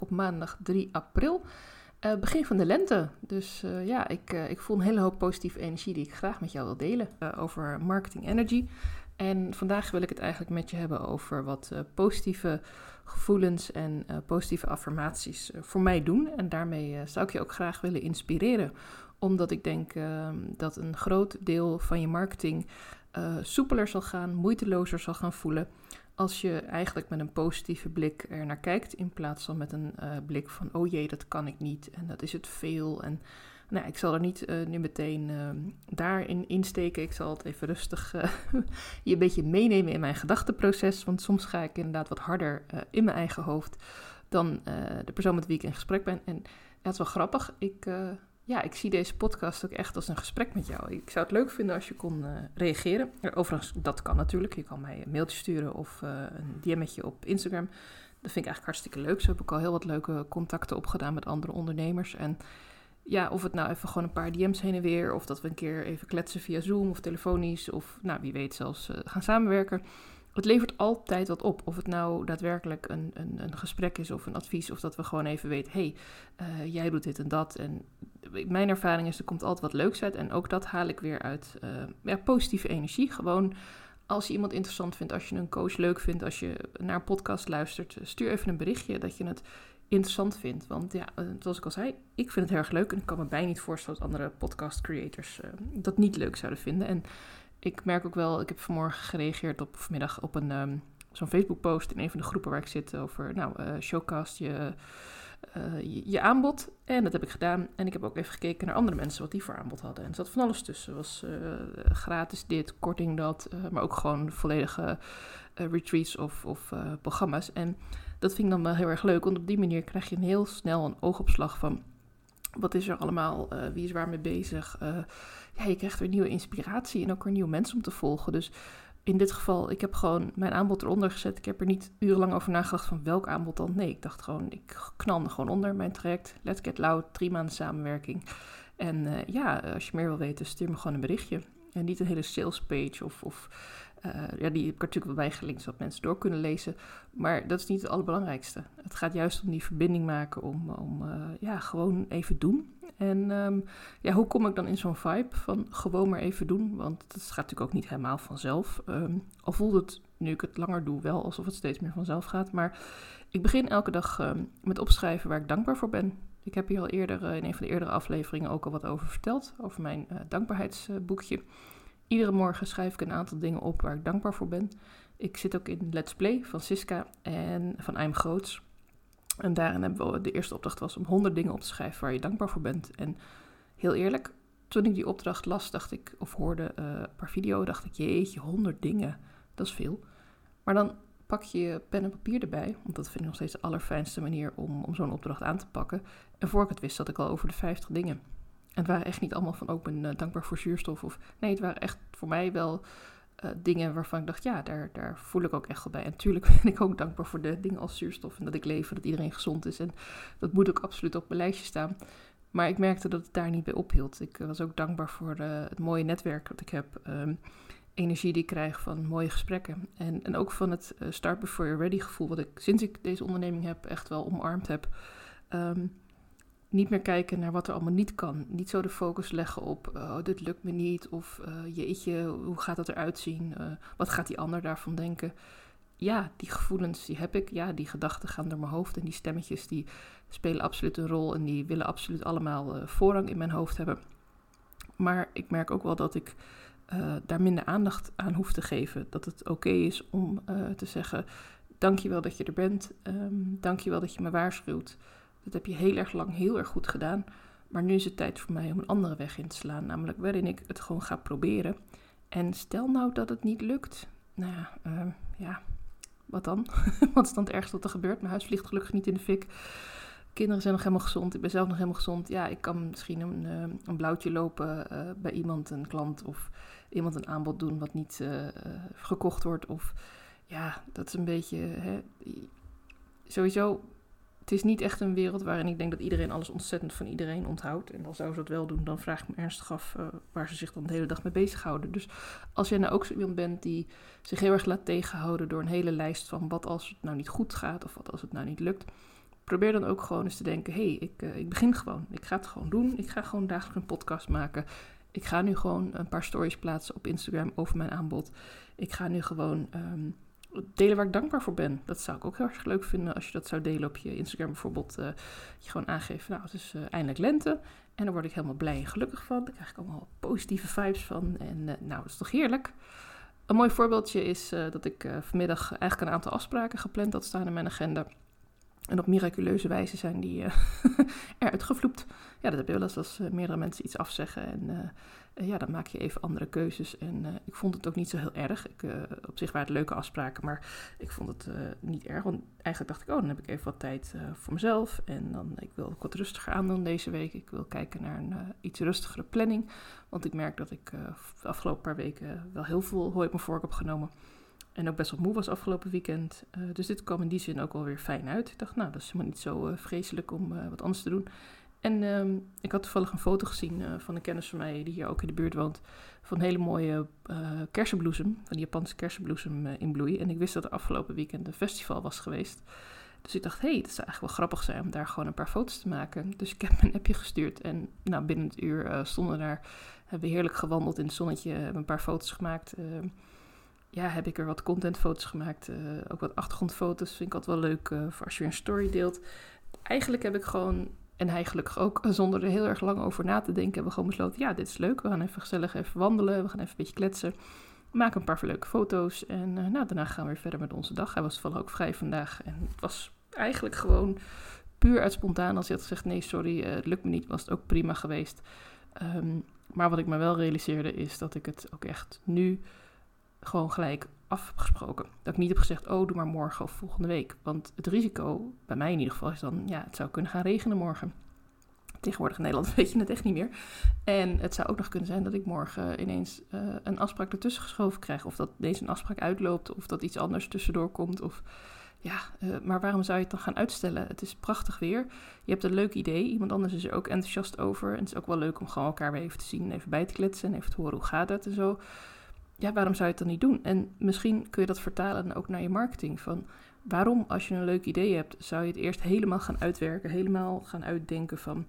op maandag 3 april. Uh, begin van de lente. Dus uh, ja, ik, uh, ik voel een hele hoop positieve energie die ik graag met jou wil delen over marketing energy. En vandaag wil ik het eigenlijk met je hebben over wat positieve gevoelens en positieve affirmaties voor mij doen. En daarmee zou ik je ook graag willen inspireren. Omdat ik denk ehm, dat een groot deel van je marketing soepeler zal gaan, moeitelozer zal gaan voelen als je eigenlijk met een positieve blik er naar kijkt, in plaats van met een uh, blik van, oh jee, dat kan ik niet en dat is het veel. En nou, ik zal er niet uh, nu meteen uh, daarin insteken. Ik zal het even rustig je een beetje meenemen in mijn gedachteproces. Want soms ga ik inderdaad wat harder in mijn eigen hoofd dan de persoon met wie ik in gesprek ben. En dat is wel grappig. Ik ja, ik zie deze podcast ook echt als een gesprek met jou. Ik zou het leuk vinden als je kon uh, reageren. Overigens, dat kan natuurlijk. Je kan mij een mailtje sturen of uh, een DM'tje op Instagram. Dat vind ik eigenlijk hartstikke leuk. Zo heb ik al heel wat leuke contacten opgedaan met andere ondernemers. En ja, of het nou even gewoon een paar DM's heen en weer... of dat we een keer even kletsen via Zoom of telefonisch... of nou, wie weet zelfs uh, gaan samenwerken het levert altijd wat op. Of het nou daadwerkelijk een, een, een gesprek is of een advies, of dat we gewoon even weten: hé, hey, jij doet dit en dat. En mijn ervaring is: er komt altijd wat leuks uit. En ook dat haal ik weer uit uh, ja, positieve energie. Gewoon als je iemand interessant vindt, als je een coach leuk vindt, als je naar een podcast luistert, stuur even een berichtje dat je het interessant vindt. Want ja, uh, zoals ik al zei, ik vind het heel erg leuk. En ik kan me bijna niet voorstellen dat andere podcast creators dat niet leuk zouden vinden. En ik merk ook wel, ik heb vanmorgen gereageerd op vanmiddag op een um, zo'n Facebook post in een van de groepen waar ik zit over nou, showcast je, uh, je, aanbod. En dat heb ik gedaan. En ik heb ook even gekeken naar andere mensen wat die voor aanbod hadden. En er zat van alles tussen. was uh, gratis dit, korting dat, maar ook gewoon volledige retreats of, of programma's. En dat vind ik dan wel heel erg leuk, want op die manier krijg je een heel snel een oogopslag van wat is er allemaal, wie is waar mee bezig ja, je krijgt weer nieuwe inspiratie en ook weer nieuwe mensen om te volgen. Dus in dit geval, ik heb gewoon mijn aanbod eronder gezet. Ik heb er niet urenlang over nagedacht van welk aanbod dan. Nee, ik dacht gewoon, ik knalde gewoon onder mijn traject. Let's get loud, drie maanden samenwerking. En uh, ja, als je meer wil weten, stuur me gewoon een berichtje. En niet een hele sales page of, of uh, ja, die heb ik natuurlijk wel bijgelinkt, zodat mensen door kunnen lezen. Maar dat is niet het allerbelangrijkste. Het gaat juist om die verbinding maken, om, om uh, ja, gewoon even doen. En um, ja, hoe kom ik dan in zo'n vibe van gewoon maar even doen? Want dat gaat natuurlijk ook niet helemaal vanzelf. Um, al voelt het, nu ik het langer doe, wel alsof het steeds meer vanzelf gaat. Maar ik begin elke dag um, met opschrijven waar ik dankbaar voor ben. Ik heb hier al eerder uh, in een van de eerdere afleveringen ook al wat over verteld. Over mijn uh, dankbaarheidsboekje. Iedere morgen schrijf ik een aantal dingen op waar ik dankbaar voor ben. Ik zit ook in Let's Play van Siska en van I'm Groots. En daarin hebben we de eerste opdracht was om 100 dingen op te schrijven waar je dankbaar voor bent. En heel eerlijk, toen ik die opdracht las, dacht ik, of hoorde uh, een paar video, dacht ik, jeetje, 100 dingen, dat is veel. Maar dan pak je pen en papier erbij, want dat vind ik nog steeds de allerfijnste manier om, om zo'n opdracht aan te pakken. En voor ik het wist, zat ik al over de 50 dingen. En het waren echt niet allemaal van, ook oh, ben uh, dankbaar voor zuurstof. Of, nee, het waren echt voor mij wel uh, dingen waarvan ik dacht, ja, daar, daar voel ik ook echt wel bij. En natuurlijk ben ik ook dankbaar voor de dingen als zuurstof en dat ik leef, dat iedereen gezond is. En dat moet ook absoluut op mijn lijstje staan. Maar ik merkte dat het daar niet bij ophield. Ik was ook dankbaar voor uh, het mooie netwerk dat ik heb. Um, energie die ik krijg van mooie gesprekken. En, en ook van het start before you're ready gevoel, wat ik sinds ik deze onderneming heb echt wel omarmd heb. Um, niet meer kijken naar wat er allemaal niet kan. Niet zo de focus leggen op, oh, dit lukt me niet. Of uh, jeetje, hoe gaat dat eruit zien? Uh, wat gaat die ander daarvan denken? Ja, die gevoelens, die heb ik. Ja, die gedachten gaan door mijn hoofd. En die stemmetjes, die spelen absoluut een rol. En die willen absoluut allemaal uh, voorrang in mijn hoofd hebben. Maar ik merk ook wel dat ik daar minder aandacht aan hoef te geven. Dat het oké is om te zeggen, dankjewel dat je er bent. Um, dankjewel dat je me waarschuwt. Dat heb je heel erg lang heel erg goed gedaan. Maar nu is het tijd voor mij om een andere weg in te slaan. Namelijk waarin ik het gewoon ga proberen. En stel nou dat het niet lukt. Nou ja, uh, ja wat dan? wat is dan het ergste wat er gebeurt? Mijn huis vliegt gelukkig niet in de fik. Kinderen zijn nog helemaal gezond. Ik ben zelf nog helemaal gezond. Ja, ik kan misschien een, uh, een blauwtje lopen uh, bij iemand, een klant. Of iemand een aanbod doen wat niet uh, gekocht wordt. Of ja, dat is een beetje. Hè, sowieso het is niet echt een wereld waarin ik denk dat iedereen alles ontzettend van iedereen onthoudt. En dan zou ze dat wel doen, dan vraag ik me ernstig af uh, waar ze zich dan de hele dag mee bezighouden. Dus als jij nou ook zo iemand bent die zich heel erg laat tegenhouden door een hele lijst van wat als het nou niet goed gaat of wat als het nou niet lukt. probeer dan ook gewoon eens te denken: hé, hey, ik, ik begin gewoon. Ik ga het gewoon doen. Ik ga gewoon dagelijks een podcast maken. Ik ga nu gewoon een paar stories plaatsen op Instagram over mijn aanbod. Ik ga nu gewoon ehm, delen waar ik dankbaar voor ben. Dat zou ik ook heel erg leuk vinden als je dat zou delen op je Instagram bijvoorbeeld. Uh, je gewoon aangeeft, nou het is uh, eindelijk lente. En daar word ik helemaal blij en gelukkig van. Daar krijg ik allemaal positieve vibes van. En uh, nou, dat is toch heerlijk. Een mooi voorbeeldje is dat ik vanmiddag eigenlijk een aantal afspraken gepland had staan in mijn agenda. En op miraculeuze wijze zijn die uh, eruit gevloept. Ja, dat heb je wel eens als uh, meerdere mensen iets afzeggen. En uh, ja, dan maak je even andere keuzes. En ik vond het ook niet zo heel erg. Ik, op zich waren het leuke afspraken, maar ik vond het niet erg. Want eigenlijk dacht ik, oh, dan heb ik even wat tijd voor mezelf. En dan, ik wil wat rustiger aandoen deze week. Ik wil kijken naar een iets rustigere planning. Want ik merk dat ik de afgelopen paar weken wel heel veel hooi op mijn vork heb genomen. En ook best wel moe was afgelopen weekend. Uh, dus dit kwam in die zin ook wel weer fijn uit. Ik dacht, nou, dat is helemaal niet zo uh, vreselijk om uh, wat anders te doen. En ehm, ik had toevallig een foto gezien van een kennis van mij die hier ook in de buurt woont. Van een hele mooie kersenbloesem, van die Japanse kersenbloesem in bloei. En ik wist dat er afgelopen weekend een festival was geweest. Dus ik dacht, hé, hey, dat zou eigenlijk wel grappig zijn om daar gewoon een paar foto's te maken. Dus ik heb een appje gestuurd en nou, binnen het uur stonden daar, hebben we heerlijk gewandeld in het zonnetje, hebben een paar foto's gemaakt. Ehm, ja, heb ik er wat contentfoto's gemaakt. Uh, ook wat achtergrondfoto's. Vind ik altijd wel leuk uh, voor als je een story deelt. Eigenlijk heb ik gewoon, en hij gelukkig ook, zonder er heel erg lang over na te denken, hebben we gewoon besloten: ja, dit is leuk. We gaan even gezellig even wandelen. We gaan even een beetje kletsen. Maken een paar leuke foto's. En uh, nou, daarna gaan we weer verder met onze dag. Hij was toevallig ook vrij vandaag. En het was eigenlijk gewoon puur uit spontaan. Als hij had gezegd: nee, sorry, het lukt me niet, was het ook prima geweest. Um, maar wat ik me wel realiseerde is dat ik het ook echt nu gewoon gelijk afgesproken. Dat ik niet heb gezegd, oh, doe maar morgen of volgende week. Want het risico, bij mij in ieder geval, is dan, ja, het zou kunnen gaan regenen morgen. Tegenwoordig in Nederland weet je het echt niet meer. En het zou ook nog kunnen zijn dat ik morgen ineens uh, een afspraak ertussen geschoven krijg. Of dat deze een afspraak uitloopt, of dat iets anders tussendoor komt. Of ja, uh, maar waarom zou je het dan gaan uitstellen? Het is prachtig weer. Je hebt een leuk idee. Iemand anders is er ook enthousiast over. En het is ook wel leuk om gewoon elkaar weer even te zien, even bij te kletsen en even te horen hoe gaat het en zo ja, waarom zou je het dan niet doen? En misschien kun je dat vertalen ook naar je marketing. Van waarom, als je een leuk idee hebt, zou je het eerst helemaal gaan uitwerken, helemaal gaan uitdenken van,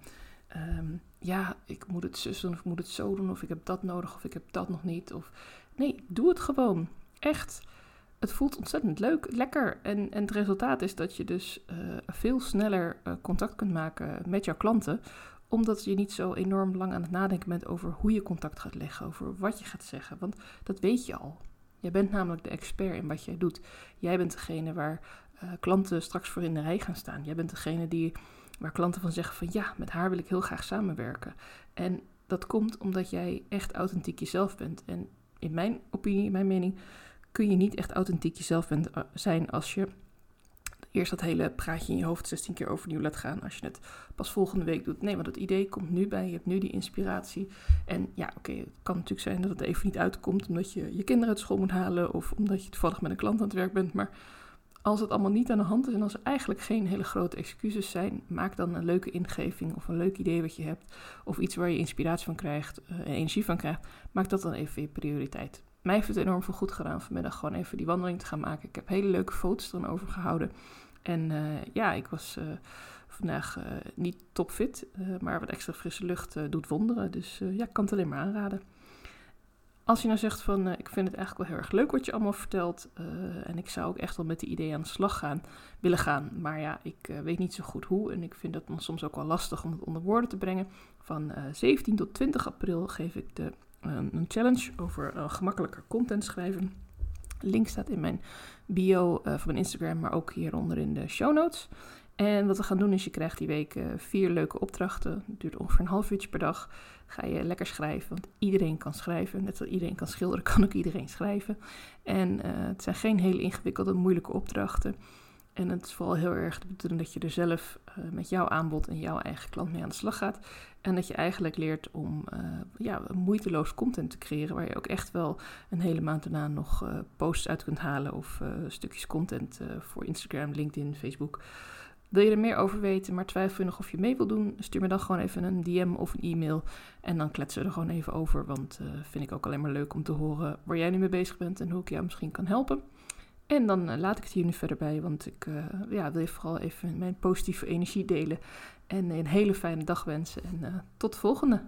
ehm, ja, ik moet het zus doen of ik moet het zo doen of ik heb dat nodig of ik heb dat nog niet. Of nee, doe het gewoon. Echt. Het voelt ontzettend leuk, lekker. En, en het resultaat is dat je dus uh, veel sneller uh, contact kunt maken met jouw klanten omdat je niet zo enorm lang aan het nadenken bent over hoe je contact gaat leggen, over wat je gaat zeggen. Want dat weet je al. Jij bent namelijk de expert in wat jij doet. Jij bent degene waar uh, klanten straks voor in de rij gaan staan. Jij bent degene die, waar klanten van zeggen van ja, met haar wil ik heel graag samenwerken. En dat komt omdat jij echt authentiek jezelf bent. En in mijn opinie, in mijn mening, kun je niet echt authentiek jezelf bent, uh, zijn als je eerst dat hele praatje in je hoofd 16 keer overnieuw laat gaan als je het pas volgende week doet. Nee, want het idee komt nu bij, je hebt nu die inspiratie. En ja, oké, het kan natuurlijk zijn dat het even niet uitkomt omdat je je kinderen uit school moet halen of omdat je toevallig met een klant aan het werk bent. Maar als het allemaal niet aan de hand is en als er eigenlijk geen hele grote excuses zijn, maak dan een leuke ingeving of een leuk idee wat je hebt. Of iets waar je inspiratie van krijgt en uh, energie van krijgt. Maak dat dan even je prioriteit. Mij heeft het enorm veel goed gedaan vanmiddag gewoon even die wandeling te gaan maken. Ik heb hele leuke foto's eran overgehouden. En uh, ja, ik was uh, vandaag uh, niet topfit, maar wat extra frisse lucht doet wonderen. Dus ja, ik kan het alleen maar aanraden. Als je nou zegt van, ik vind het eigenlijk wel heel erg leuk wat je allemaal vertelt. en ik zou ook echt wel met die ideeën aan de slag gaan, willen gaan. Maar ja, ik weet niet zo goed hoe. En ik vind dat dan soms ook wel lastig om het onder woorden te brengen. Van 17 tot 20 april geef ik de, een challenge over gemakkelijker content schrijven. Link staat in mijn bio uh, van mijn Instagram, maar ook hieronder in de show notes. En wat we gaan doen is, je krijgt die week uh, vier leuke opdrachten. Het duurt ongeveer een half uurtje per dag. Ga je lekker schrijven, want iedereen kan schrijven. Net zoals iedereen kan schilderen, kan ook iedereen schrijven. En het zijn geen hele ingewikkelde, moeilijke opdrachten. En het is vooral heel erg de bedoeling dat je er zelf uh, met jouw aanbod en jouw eigen klant mee aan de slag gaat. En dat je eigenlijk leert om uh, ja, moeiteloos content te creëren. Waar je ook echt wel een hele maand daarna nog uh, posts uit kunt halen. Of stukjes content voor Instagram, LinkedIn, Facebook. Wil je er meer over weten, maar twijfel je nog of je mee wil doen? Stuur me dan gewoon even een DM of een e-mail. En dan kletsen we er gewoon even over. Want vind ik ook alleen maar leuk om te horen waar jij nu mee bezig bent en hoe ik jou misschien kan helpen. En dan laat ik het hier nu verder bij, want ik ja, wil je vooral even mijn positieve energie delen. En een hele fijne dag wensen. En tot de volgende.